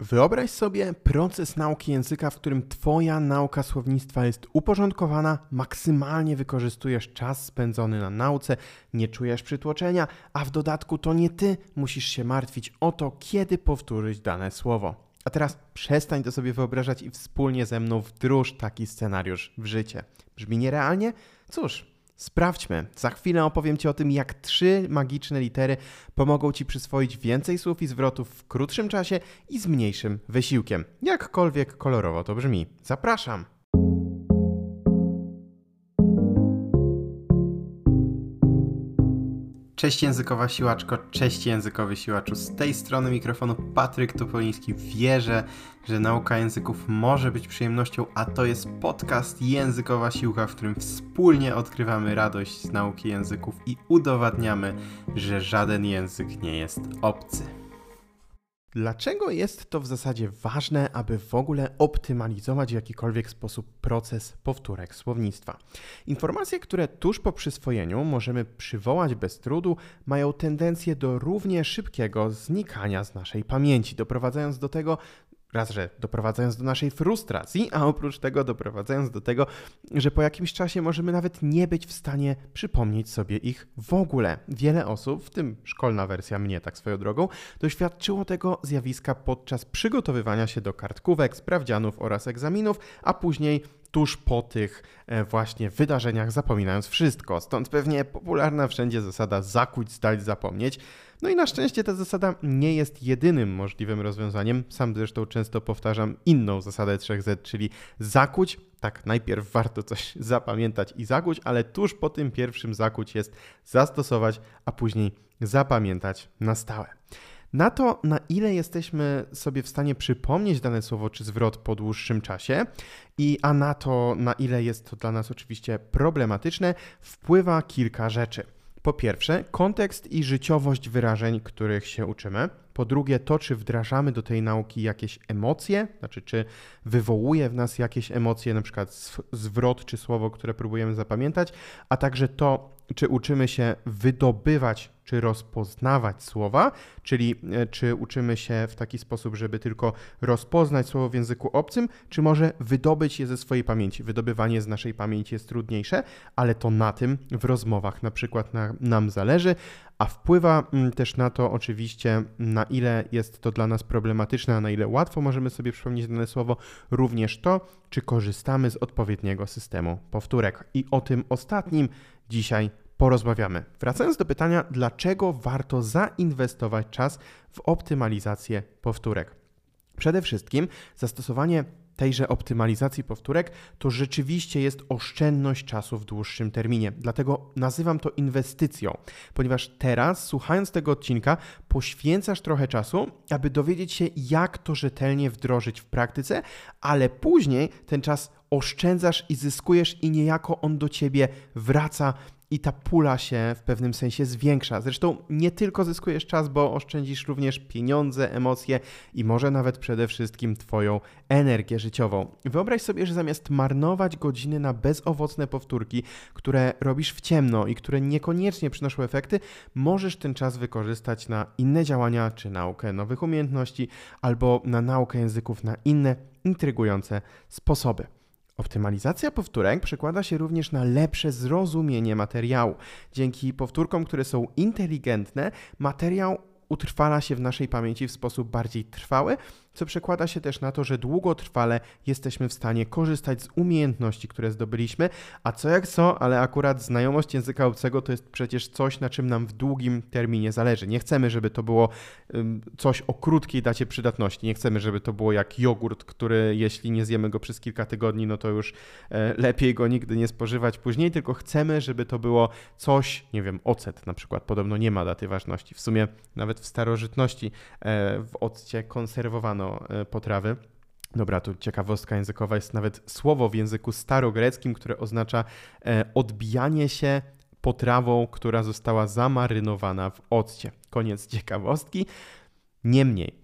Wyobraź sobie proces nauki języka, w którym Twoja nauka słownictwa jest uporządkowana, maksymalnie wykorzystujesz czas spędzony na nauce, nie czujesz przytłoczenia, a w dodatku to nie Ty musisz się martwić o to, kiedy powtórzyć dane słowo. A teraz przestań to sobie wyobrażać i wspólnie ze mną wdróż taki scenariusz w życie. Brzmi nierealnie? Cóż, Sprawdźmy. Za chwilę opowiem Ci o tym, jak trzy magiczne litery pomogą Ci przyswoić więcej słów i zwrotów w krótszym czasie i z mniejszym wysiłkiem. Jakkolwiek kolorowo to brzmi. Zapraszam! Cześć językowa siłaczko, cześć językowy siłaczu. Z tej strony mikrofonu Patryk Topoliński. Wierzę, że nauka języków może być przyjemnością, a to jest podcast Językowa Siłka, w którym wspólnie odkrywamy radość z nauki języków i udowadniamy, że żaden język nie jest obcy. Dlaczego jest to w zasadzie ważne, aby w ogóle optymalizować w jakikolwiek sposób proces powtórek słownictwa? Informacje, które tuż po przyswojeniu możemy przywołać bez trudu, mają tendencję do równie szybkiego znikania z naszej pamięci, doprowadzając do tego, raz, że doprowadzając do naszej frustracji, a oprócz tego doprowadzając do tego, że po jakimś czasie możemy nawet nie być w stanie przypomnieć sobie ich w ogóle. Wiele osób, w tym szkolna wersja mnie tak swoją drogą, doświadczyło tego zjawiska podczas przygotowywania się do kartkówek, sprawdzianów oraz egzaminów, a później tuż po tych e, właśnie wydarzeniach zapominając wszystko. Stąd pewnie popularna wszędzie zasada zakuć, zdać, zapomnieć. No i na szczęście ta zasada nie jest jedynym możliwym rozwiązaniem. Sam zresztą często powtarzam inną zasadę 3Z, czyli zakuć. Tak, najpierw warto coś zapamiętać i zakuć, ale tuż po tym pierwszym zakuć jest zastosować, a później zapamiętać na stałe. Na to, na ile jesteśmy sobie w stanie przypomnieć dane słowo czy zwrot po dłuższym czasie, i a na to, na ile jest to dla nas oczywiście problematyczne, wpływa kilka rzeczy. Po pierwsze, kontekst i życiowość wyrażeń, których się uczymy. Po drugie, to, czy wdrażamy do tej nauki jakieś emocje, znaczy, czy wywołuje w nas jakieś emocje, na przykład zwrot czy słowo, które próbujemy zapamiętać, a także to, czy uczymy się wydobywać czy rozpoznawać słowa, czyli e, czy uczymy się w taki sposób, żeby tylko rozpoznać słowo w języku obcym, czy może wydobyć je ze swojej pamięci. Wydobywanie z naszej pamięci jest trudniejsze, ale to na tym w rozmowach na przykład na, nam zależy, a wpływa mm, też na to oczywiście, na ile jest to dla nas problematyczne, a na ile łatwo możemy sobie przypomnieć dane słowo, również to, czy korzystamy z odpowiedniego systemu powtórek. I o tym ostatnim dzisiaj porozmawiamy. Wracając do pytania, dlaczego warto zainwestować czas w optymalizację powtórek? Przede wszystkim zastosowanie tejże optymalizacji powtórek to rzeczywiście jest oszczędność czasu w dłuższym terminie. Dlatego nazywam to inwestycją, ponieważ teraz, słuchając tego odcinka, poświęcasz trochę czasu, aby dowiedzieć się, jak to rzetelnie wdrożyć w praktyce, ale później ten czas oszczędzasz i zyskujesz, i niejako on do ciebie wraca i ta pula się w pewnym sensie zwiększa. Zresztą nie tylko zyskujesz czas, bo oszczędzisz również pieniądze, emocje i może nawet przede wszystkim Twoją energię życiową. Wyobraź sobie, że zamiast marnować godziny na bezowocne powtórki, które robisz w ciemno i które niekoniecznie przynoszą efekty, możesz ten czas wykorzystać na inne działania czy naukę nowych umiejętności albo na naukę języków na inne intrygujące sposoby. Optymalizacja powtórek przekłada się również na lepsze zrozumienie materiału. Dzięki powtórkom, które są inteligentne, materiał utrwala się w naszej pamięci w sposób bardziej trwały, co przekłada się też na to, że długotrwale jesteśmy w stanie korzystać z umiejętności, które zdobyliśmy, a co jak co, ale akurat znajomość języka obcego to jest przecież coś, na czym nam w długim terminie zależy. Nie chcemy, żeby to było coś o krótkiej dacie przydatności. Nie chcemy, żeby to było jak jogurt, który jeśli nie zjemy go przez kilka tygodni, no to już e, lepiej go nigdy nie spożywać później, tylko chcemy, żeby to było coś, nie wiem, ocet na przykład, podobno nie ma daty ważności. W sumie nawet w starożytności e, w occie konserwowano E, potrawy. Dobra, tu ciekawostka językowa jest nawet słowo w języku starogreckim, które oznacza e, odbijanie się potrawą, która została zamarynowana w occie. Koniec ciekawostki. Niemniej,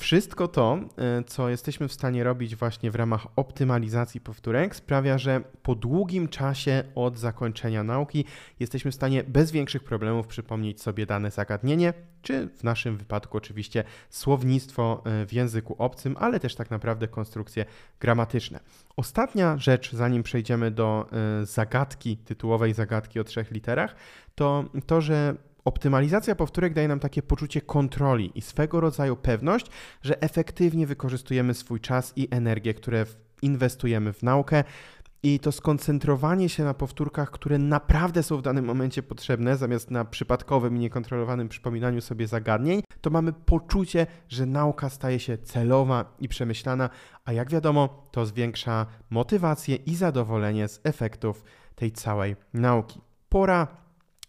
Wszystko to, e, co jesteśmy w stanie robić właśnie w ramach optymalizacji powtórek, sprawia, że po długim czasie od zakończenia nauki jesteśmy w stanie bez większych problemów przypomnieć sobie dane zagadnienie, czy w naszym wypadku oczywiście słownictwo e, w języku obcym, ale też tak naprawdę konstrukcje gramatyczne. Ostatnia rzecz, zanim przejdziemy do e, zagadki, tytułowej zagadki o trzech literach, to to, że Optymalizacja powtórek daje nam takie poczucie kontroli i swego rodzaju pewność, że efektywnie wykorzystujemy swój czas i energię, które inwestujemy w naukę. I to skoncentrowanie się na powtórkach, które naprawdę są w danym momencie potrzebne, zamiast na przypadkowym i niekontrolowanym przypominaniu sobie zagadnień, to mamy poczucie, że nauka staje się celowa i przemyślana, a jak wiadomo, to zwiększa motywację i zadowolenie z efektów tej całej nauki. Pora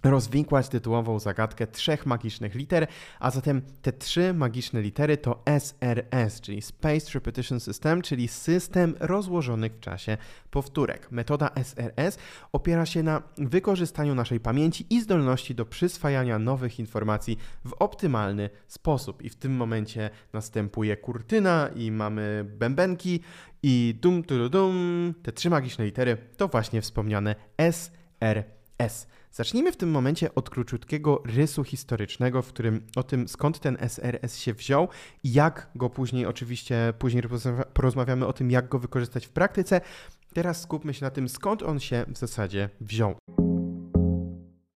rozwikłać tytułową zagadkę trzech magicznych liter, a zatem te trzy magiczne litery to SRS, czyli Spaced Repetition System, czyli system rozłożonych w czasie powtórek. Metoda SRS opiera się na wykorzystaniu naszej pamięci i zdolności do przyswajania nowych informacji w optymalny sposób. I w tym momencie następuje kurtyna i mamy bębenki i dum, tu, dum. Te trzy magiczne litery to właśnie wspomniane SRS. Zacznijmy w tym momencie od króciutkiego rysu historycznego, w którym o tym skąd ten SRS się wziął i jak go później, oczywiście później porozmawiamy o tym, jak go wykorzystać w praktyce. Teraz skupmy się na tym, skąd on się w zasadzie wziął.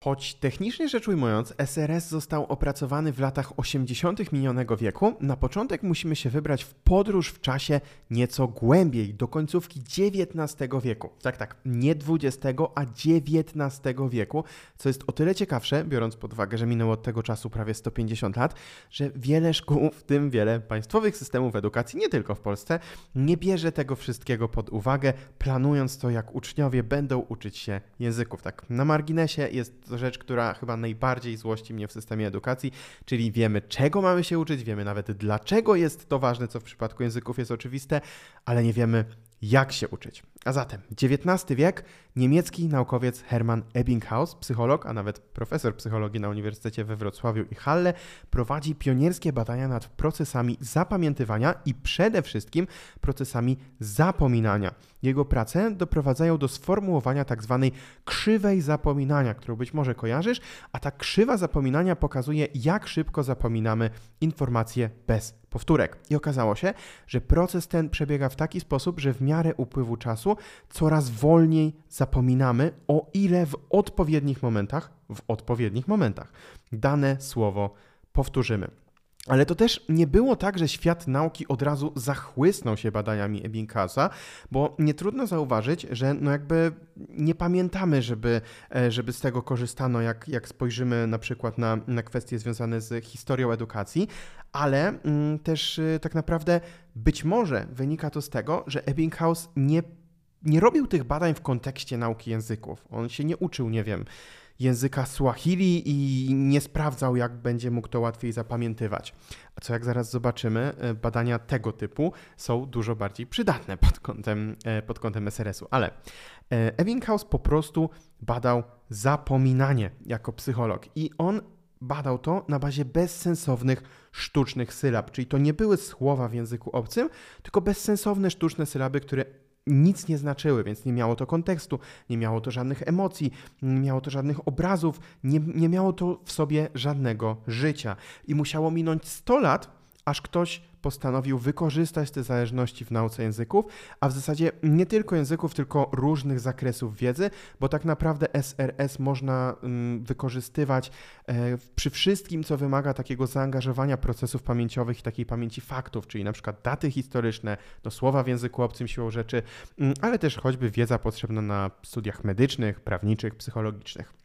Choć technicznie rzecz ujmując, SRS został opracowany w latach 80. minionego wieku, na początek musimy się wybrać w podróż w czasie nieco głębiej, do końcówki XIX wieku. Tak, tak, nie XX, a XIX wieku, co jest o tyle ciekawsze, biorąc pod uwagę, że minęło od tego czasu prawie 150 lat, że wiele szkół, w tym wiele państwowych systemów edukacji, nie tylko w Polsce, nie bierze tego wszystkiego pod uwagę, planując to, jak uczniowie będą uczyć się języków. Tak, na marginesie jest rzecz, która chyba najbardziej złości mnie w systemie edukacji, czyli wiemy, czego mamy się uczyć, wiemy nawet dlaczego jest to ważne, co w przypadku języków jest oczywiste, ale nie wiemy, jak się uczyć. A zatem XIX wiek, niemiecki naukowiec Hermann Ebbinghaus, psycholog, a nawet profesor psychologii na Uniwersytecie we Wrocławiu i Halle, prowadzi pionierskie badania nad procesami zapamiętywania i przede wszystkim procesami zapominania. Jego prace doprowadzają do sformułowania tzw. Tak krzywej zapominania, którą być może kojarzysz, a ta krzywa zapominania pokazuje, jak szybko zapominamy informacje bez powtórek. I okazało się, że proces ten przebiega w taki sposób, że w miarę upływu czasu coraz wolniej zapominamy, o ile w odpowiednich momentach, w odpowiednich momentach dane słowo powtórzymy. Ale to też nie było tak, że świat nauki od razu zachłysnął się badaniami Ebbinghausa, bo nie trudno zauważyć, że no jakby nie pamiętamy, żeby, e, żeby z tego korzystano, jak, jak spojrzymy na przykład na, na kwestie związane z historią edukacji, ale mm, też y, tak naprawdę być może wynika to z tego, że Ebbinghaus nie, nie robił tych badań w kontekście nauki języków. On się nie uczył, nie wiem, języka Swahili i nie sprawdzał, jak będzie mógł to łatwiej zapamiętywać. A co jak zaraz zobaczymy, e, badania tego typu są dużo bardziej przydatne pod kątem, e, pod kątem SRS-u. Ale Ebbinghaus po prostu badał zapominanie jako psycholog i on badał to na bazie bezsensownych, sztucznych sylab, czyli to nie były słowa w języku obcym, tylko bezsensowne, sztuczne sylaby, które nic nie znaczyły, więc nie miało to kontekstu, nie miało to żadnych emocji, nie miało to żadnych obrazów, nie, nie miało to w sobie żadnego życia. I musiało minąć 100 lat, aż ktoś postanowił wykorzystać te zależności w nauce języków, a w zasadzie nie tylko języków, tylko różnych zakresów wiedzy, bo tak naprawdę SRS można mm, wykorzystywać e, przy wszystkim, co wymaga takiego zaangażowania procesów pamięciowych i takiej pamięci faktów, czyli na przykład daty historyczne, no słowa w języku obcym siłą rzeczy, mm, ale też choćby wiedza potrzebna na studiach medycznych, prawniczych, psychologicznych.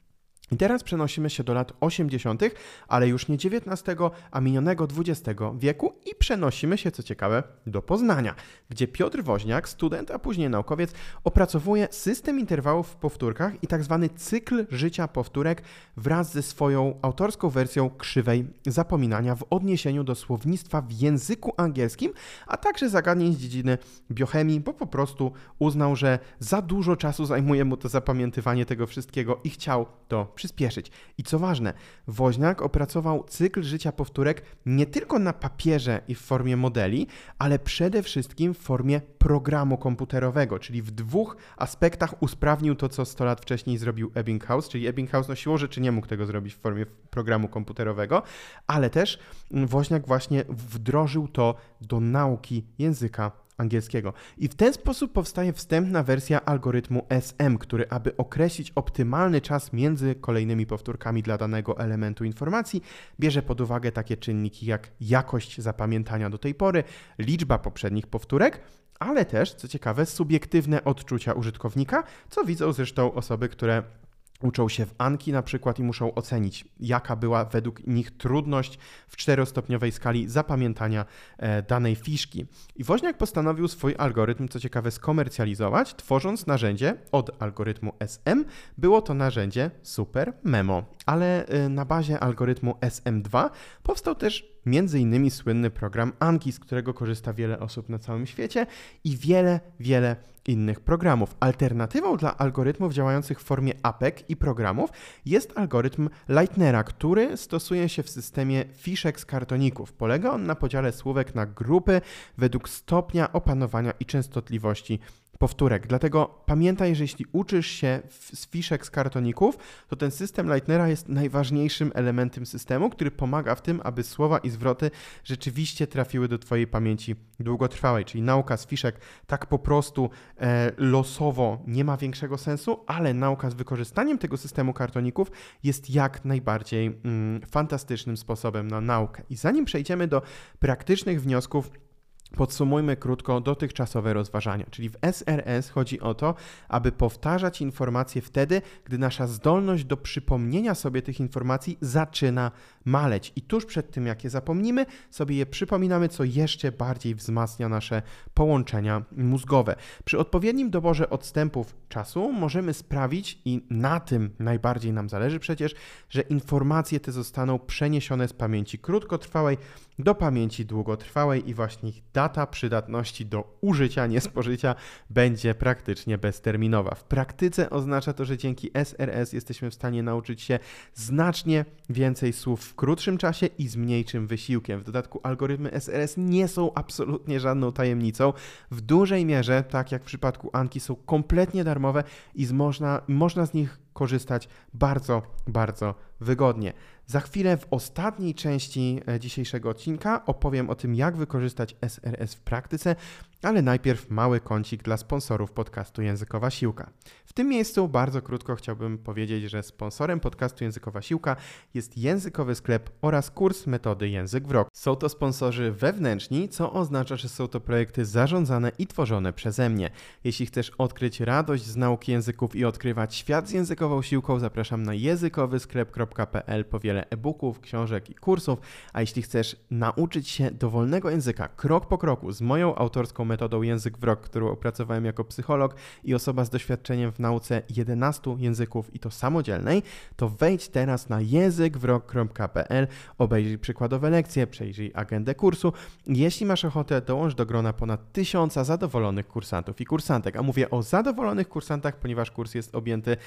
I teraz przenosimy się do lat 80., ale już nie XIX, a minionego XX wieku i przenosimy się, co ciekawe, do Poznania, gdzie Piotr Woźniak, student, a później naukowiec, opracowuje system interwałów w powtórkach i tak zwany cykl życia powtórek wraz ze swoją autorską wersją krzywej zapominania w odniesieniu do słownictwa w języku angielskim, a także zagadnień z dziedziny biochemii, bo po prostu uznał, że za dużo czasu zajmuje mu to zapamiętywanie tego wszystkiego i chciał to przyspieszyć. I co ważne, Woźniak opracował cykl życia powtórek nie tylko na papierze i w formie modeli, ale przede wszystkim w formie programu komputerowego, czyli w dwóch aspektach usprawnił to, co 100 lat wcześniej zrobił Ebbinghaus, czyli Ebbinghaus no siłą rzeczy nie mógł tego zrobić w formie programu komputerowego, ale też Woźniak właśnie wdrożył to do nauki języka angielskiego. I w ten sposób powstaje wstępna wersja algorytmu SM, który, aby określić optymalny czas między kolejnymi powtórkami dla danego elementu informacji, bierze pod uwagę takie czynniki jak jakość zapamiętania do tej pory, liczba poprzednich powtórek, ale też, co ciekawe, subiektywne odczucia użytkownika, co widzą zresztą osoby, które uczą się w Anki na przykład i muszą ocenić, jaka była według nich trudność w czterostopniowej skali zapamiętania e, danej fiszki. I Woźniak postanowił swój algorytm, co ciekawe, skomercjalizować, tworząc narzędzie od algorytmu SM. Było to narzędzie Super Memo, ale e, na bazie algorytmu SM2 powstał też Między innymi słynny program Anki, z którego korzysta wiele osób na całym świecie i wiele, wiele innych programów. Alternatywą dla algorytmów działających w formie APEC i programów jest algorytm Leitnera, który stosuje się w systemie fiszek z kartoników. Polega on na podziale słówek na grupy według stopnia opanowania i częstotliwości powtórek. Dlatego pamiętaj, że jeśli uczysz się z fiszek z kartoników, to ten system Leitnera jest najważniejszym elementem systemu, który pomaga w tym, aby słowa i zwroty rzeczywiście trafiły do Twojej pamięci długotrwałej. Czyli nauka z fiszek tak po prostu e, losowo nie ma większego sensu, ale nauka z wykorzystaniem tego systemu kartoników jest jak najbardziej mm, fantastycznym sposobem na naukę. I zanim przejdziemy do praktycznych wniosków, Podsumujmy krótko dotychczasowe rozważania, czyli w SRS chodzi o to, aby powtarzać informacje wtedy, gdy nasza zdolność do przypomnienia sobie tych informacji zaczyna maleć. I tuż przed tym, jak je zapomnimy, sobie je przypominamy, co jeszcze bardziej wzmacnia nasze połączenia mózgowe. Przy odpowiednim doborze odstępów czasu możemy sprawić, i na tym najbardziej nam zależy przecież, że informacje te zostaną przeniesione z pamięci krótkotrwałej do pamięci długotrwałej i właśnie ich data przydatności do użycia, nie spożycia będzie praktycznie bezterminowa. W praktyce oznacza to, że dzięki SRS jesteśmy w stanie nauczyć się znacznie więcej słów w krótszym czasie i z mniejszym wysiłkiem. W dodatku algorytmy SRS nie są absolutnie żadną tajemnicą. W dużej mierze, tak jak w przypadku Anki, są kompletnie darmowe i z można, można z nich korzystać bardzo, bardzo wygodnie. Za chwilę w ostatniej części e, dzisiejszego odcinka opowiem o tym, jak wykorzystać SRS w praktyce, ale najpierw mały kącik dla sponsorów podcastu Językowa Siłka. W tym miejscu bardzo krótko chciałbym powiedzieć, że sponsorem podcastu Językowa Siłka jest językowy sklep oraz kurs metody Język w Rok. Są to sponsorzy wewnętrzni, co oznacza, że są to projekty zarządzane i tworzone przeze mnie. Jeśli chcesz odkryć radość z nauki języków i odkrywać świat z językową siłką, zapraszam na językowysklep.pl po wiele e-booków, książek i kursów, a jeśli chcesz nauczyć się dowolnego języka krok po kroku z moją autorską metodą Język w Rok, którą opracowałem jako psycholog i osoba z doświadczeniem w nauce 11 języków i to samodzielnej, to wejdź teraz na językwrok.pl, obejrzyj przykładowe lekcje, przejrzyj agendę kursu. Jeśli masz ochotę, dołącz do grona ponad tysiąca zadowolonych kursantów i kursantek. A mówię o zadowolonych kursantach, ponieważ kurs jest objęty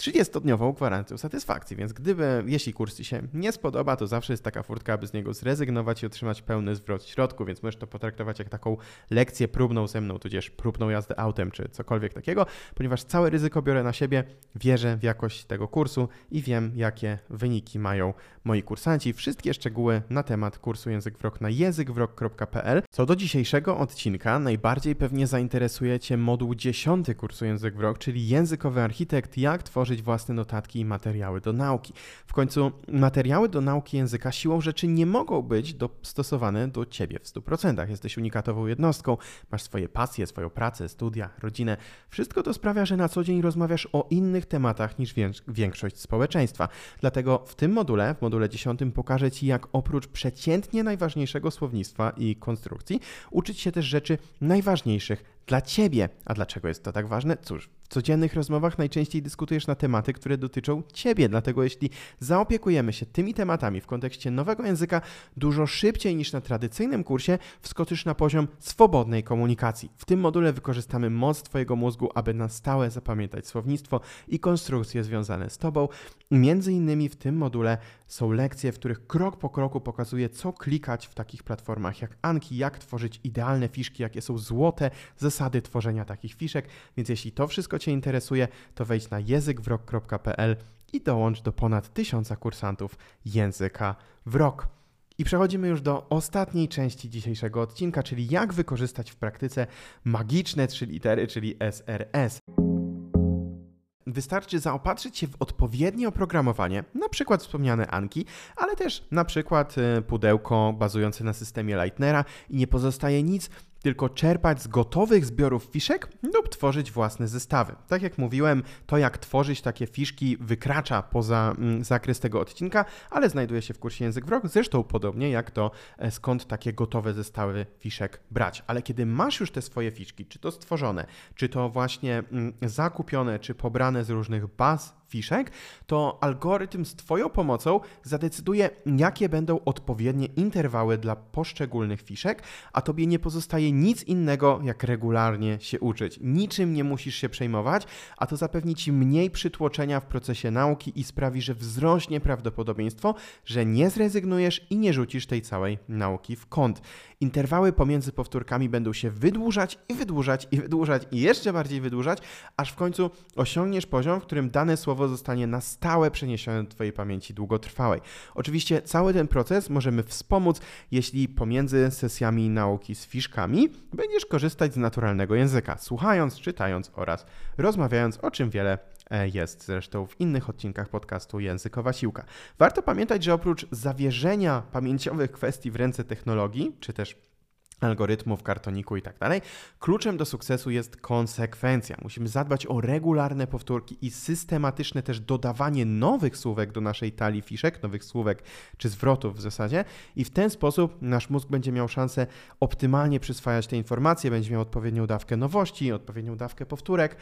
30-dniową gwarancją satysfakcji, więc gdyby, jeśli kurs Ci się nie spodoba, to zawsze jest taka furtka, aby z niego zrezygnować i otrzymać pełny zwrot środku, więc możesz to potraktować jak taką lekcję próbną ze mną, tudzież próbną jazdę autem, czy cokolwiek takiego, ponieważ całe ryzyko biorę na siebie, wierzę w jakość tego kursu i wiem, jakie wyniki mają moi kursanci. Wszystkie szczegóły na temat kursu Język w Rok na językwrok.pl. Co do dzisiejszego odcinka, najbardziej pewnie zainteresuje Cię moduł 10 kursu Język w Rok, czyli językowy architekt, jak tworzyć tworzyć własne notatki i materiały do nauki. W końcu materiały do nauki języka siłą rzeczy nie mogą być dostosowane do ciebie w 100%. Jesteś unikatową jednostką, masz swoje pasje, swoją pracę, studia, rodzinę. Wszystko to sprawia, że na co dzień rozmawiasz o innych tematach niż większość społeczeństwa. Dlatego w tym module, w module 10 pokażę Ci, jak oprócz przeciętnie najważniejszego słownictwa i konstrukcji, uczyć się też rzeczy najważniejszych dla Ciebie. A dlaczego jest to tak ważne? Cóż, w codziennych rozmowach najczęściej dyskutujesz na tematy, które dotyczą Ciebie, dlatego jeśli zaopiekujemy się tymi tematami w kontekście nowego języka dużo szybciej niż na tradycyjnym kursie, wskoczysz na poziom swobodnej komunikacji. W tym module wykorzystamy moc Twojego mózgu, aby na stałe zapamiętać słownictwo i konstrukcje związane z Tobą. Między innymi w tym module są lekcje, w których krok po kroku pokazuję, co klikać w takich platformach jak Anki, jak tworzyć idealne fiszki, jakie są złote zasady tworzenia takich fiszek. Więc jeśli to wszystko Cię interesuje, to wejdź na językwrok.pl i dołącz do ponad tysiąca kursantów języka w rok. I przechodzimy już do ostatniej części dzisiejszego odcinka, czyli jak wykorzystać w praktyce magiczne trzy litery, czyli SRS. Wystarczy zaopatrzyć się w odpowiednie oprogramowanie, na przykład wspomniane Anki, ale też na przykład y, pudełko bazujące na systemie Lightnera i nie pozostaje nic tylko czerpać z gotowych zbiorów fiszek lub tworzyć własne zestawy. Tak jak mówiłem, to jak tworzyć takie fiszki wykracza poza mm, zakres tego odcinka, ale znajduje się w kursie Język w Rok, zresztą podobnie jak to e, skąd takie gotowe zestawy fiszek brać. Ale kiedy masz już te swoje fiszki, czy to stworzone, czy to właśnie mm, zakupione, czy pobrane z różnych baz fiszek, to algorytm z Twoją pomocą zadecyduje, jakie będą odpowiednie interwały dla poszczególnych fiszek, a Tobie nie pozostaje nic innego, jak regularnie się uczyć. Niczym nie musisz się przejmować, a to zapewni Ci mniej przytłoczenia w procesie nauki i sprawi, że wzrośnie prawdopodobieństwo, że nie zrezygnujesz i nie rzucisz tej całej nauki w kąt. Interwały pomiędzy powtórkami będą się wydłużać i wydłużać i wydłużać i jeszcze bardziej wydłużać, aż w końcu osiągniesz poziom, w którym dane słowo zostanie na stałe przeniesione do Twojej pamięci długotrwałej. Oczywiście cały ten proces możemy wspomóc, jeśli pomiędzy sesjami nauki z fiszkami będziesz korzystać z naturalnego języka, słuchając, czytając oraz rozmawiając, o czym wiele e, jest zresztą w innych odcinkach podcastu Językowa Siłka. Warto pamiętać, że oprócz zawierzenia pamięciowych kwestii w ręce technologii, czy też algorytmów, kartoniku i tak dalej. Kluczem do sukcesu jest konsekwencja. Musimy zadbać o regularne powtórki i systematyczne też dodawanie nowych słówek do naszej talii fiszek, nowych słówek czy zwrotów w zasadzie i w ten sposób nasz mózg będzie miał szansę optymalnie przyswajać te informacje, będzie miał odpowiednią dawkę nowości, odpowiednią dawkę powtórek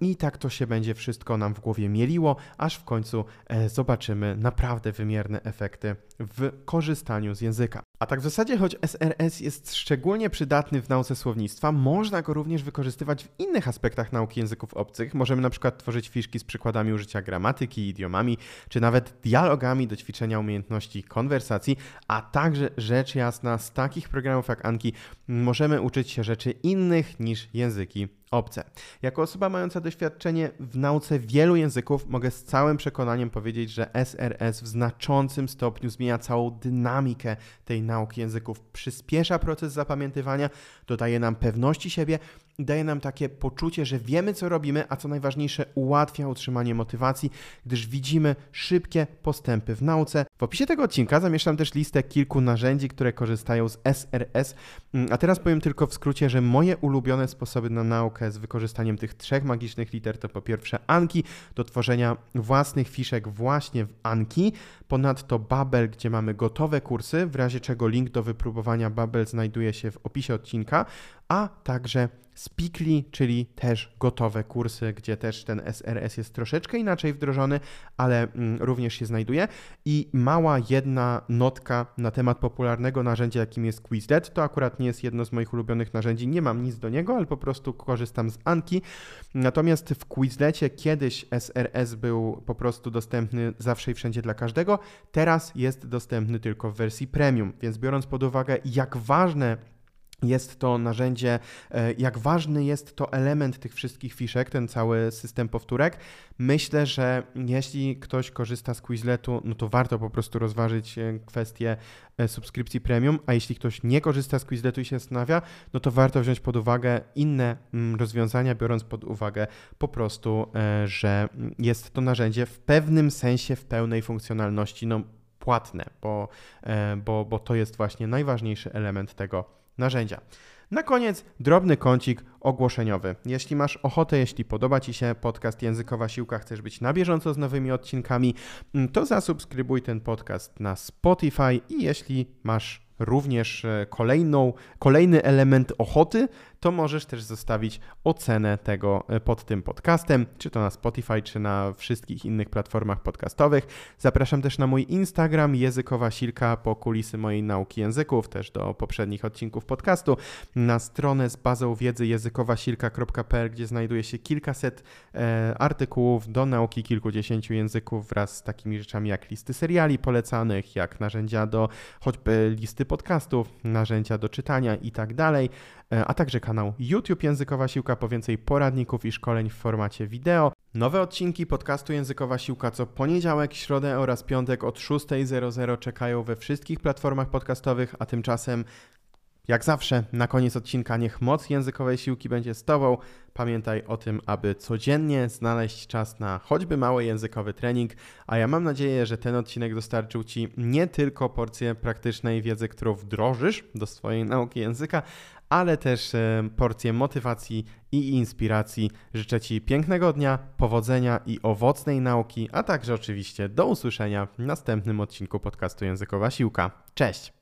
i tak to się będzie wszystko nam w głowie mieliło, aż w końcu e, zobaczymy naprawdę wymierne efekty w korzystaniu z języka. A tak w zasadzie, choć SRS jest szczególnie przydatny w nauce słownictwa, można go również wykorzystywać w innych aspektach nauki języków obcych. Możemy na przykład tworzyć fiszki z przykładami użycia gramatyki, idiomami, czy nawet dialogami do ćwiczenia umiejętności konwersacji, a także rzecz jasna z takich programów jak Anki możemy uczyć się rzeczy innych niż języki obce. Jako osoba mająca doświadczenie w nauce wielu języków, mogę z całym przekonaniem powiedzieć, że SRS w znaczącym stopniu zmienia całą dynamikę tej nauki języków, przyspiesza proces zapamiętywania, dodaje nam pewności siebie daje nam takie poczucie, że wiemy, co robimy, a co najważniejsze, ułatwia utrzymanie motywacji, gdyż widzimy szybkie postępy w nauce. W opisie tego odcinka zamieszczam też listę kilku narzędzi, które korzystają z SRS, mm, a teraz powiem tylko w skrócie, że moje ulubione sposoby na naukę z wykorzystaniem tych trzech magicznych liter to po pierwsze Anki, do tworzenia własnych fiszek właśnie w Anki, ponadto Babel, gdzie mamy gotowe kursy, w razie czego link do wypróbowania Babel znajduje się w opisie odcinka, a także Speakly, czyli też gotowe kursy, gdzie też ten SRS jest troszeczkę inaczej wdrożony, ale mm, również się znajduje. I mała jedna notka na temat popularnego narzędzia, jakim jest Quizlet. To akurat nie jest jedno z moich ulubionych narzędzi, nie mam nic do niego, ale po prostu korzystam z Anki. Natomiast w Quizlecie kiedyś SRS był po prostu dostępny zawsze i wszędzie dla każdego, teraz jest dostępny tylko w wersji premium, więc biorąc pod uwagę, jak ważne jest to narzędzie, e, jak ważny jest to element tych wszystkich fiszek, ten cały system powtórek. Myślę, że jeśli ktoś korzysta z Quizletu, no to warto po prostu rozważyć e, kwestię e, subskrypcji premium, a jeśli ktoś nie korzysta z Quizletu i się zastanawia, no to warto wziąć pod uwagę inne mm, rozwiązania, biorąc pod uwagę po prostu, że jest to narzędzie w pewnym sensie, w pełnej funkcjonalności, no płatne, bo, bo, bo to jest właśnie najważniejszy element tego narzędzia. Na koniec drobny kącik ogłoszeniowy. Jeśli masz ochotę, jeśli podoba Ci się podcast Językowa Siłka, chcesz być na bieżąco z nowymi odcinkami, mm, to zasubskrybuj ten podcast na Spotify i jeśli masz również e, kolejną, kolejny element ochoty, to możesz też zostawić ocenę tego e, pod tym podcastem, czy to na Spotify, czy na wszystkich innych platformach podcastowych. Zapraszam też na mój Instagram, językowa silka po kulisy mojej nauki języków, też do poprzednich odcinków podcastu, na stronę z bazą wiedzy językowasilka.pl, gdzie znajduje się kilkaset e, artykułów do nauki kilkudziesięciu języków wraz z takimi rzeczami jak listy seriali polecanych, jak narzędzia do choćby listy podcastów, narzędzia do czytania i tak dalej, a także kanał YouTube Językowa Siłka po więcej poradników i szkoleń w formacie wideo. Nowe odcinki podcastu Językowa Siłka co poniedziałek, środę oraz piątek od 6.00 czekają we wszystkich platformach podcastowych, a tymczasem jak zawsze, na koniec odcinka niech moc językowej siłki będzie z Tobą. Pamiętaj o tym, aby codziennie znaleźć czas na choćby mały językowy trening, a ja mam nadzieję, że ten odcinek dostarczył Ci nie tylko porcję praktycznej wiedzy, którą wdrożysz do swojej nauki języka, ale też e, porcję motywacji i inspiracji. Życzę Ci pięknego dnia, powodzenia i owocnej nauki, a także oczywiście do usłyszenia w następnym odcinku podcastu Językowa Siłka. Cześć!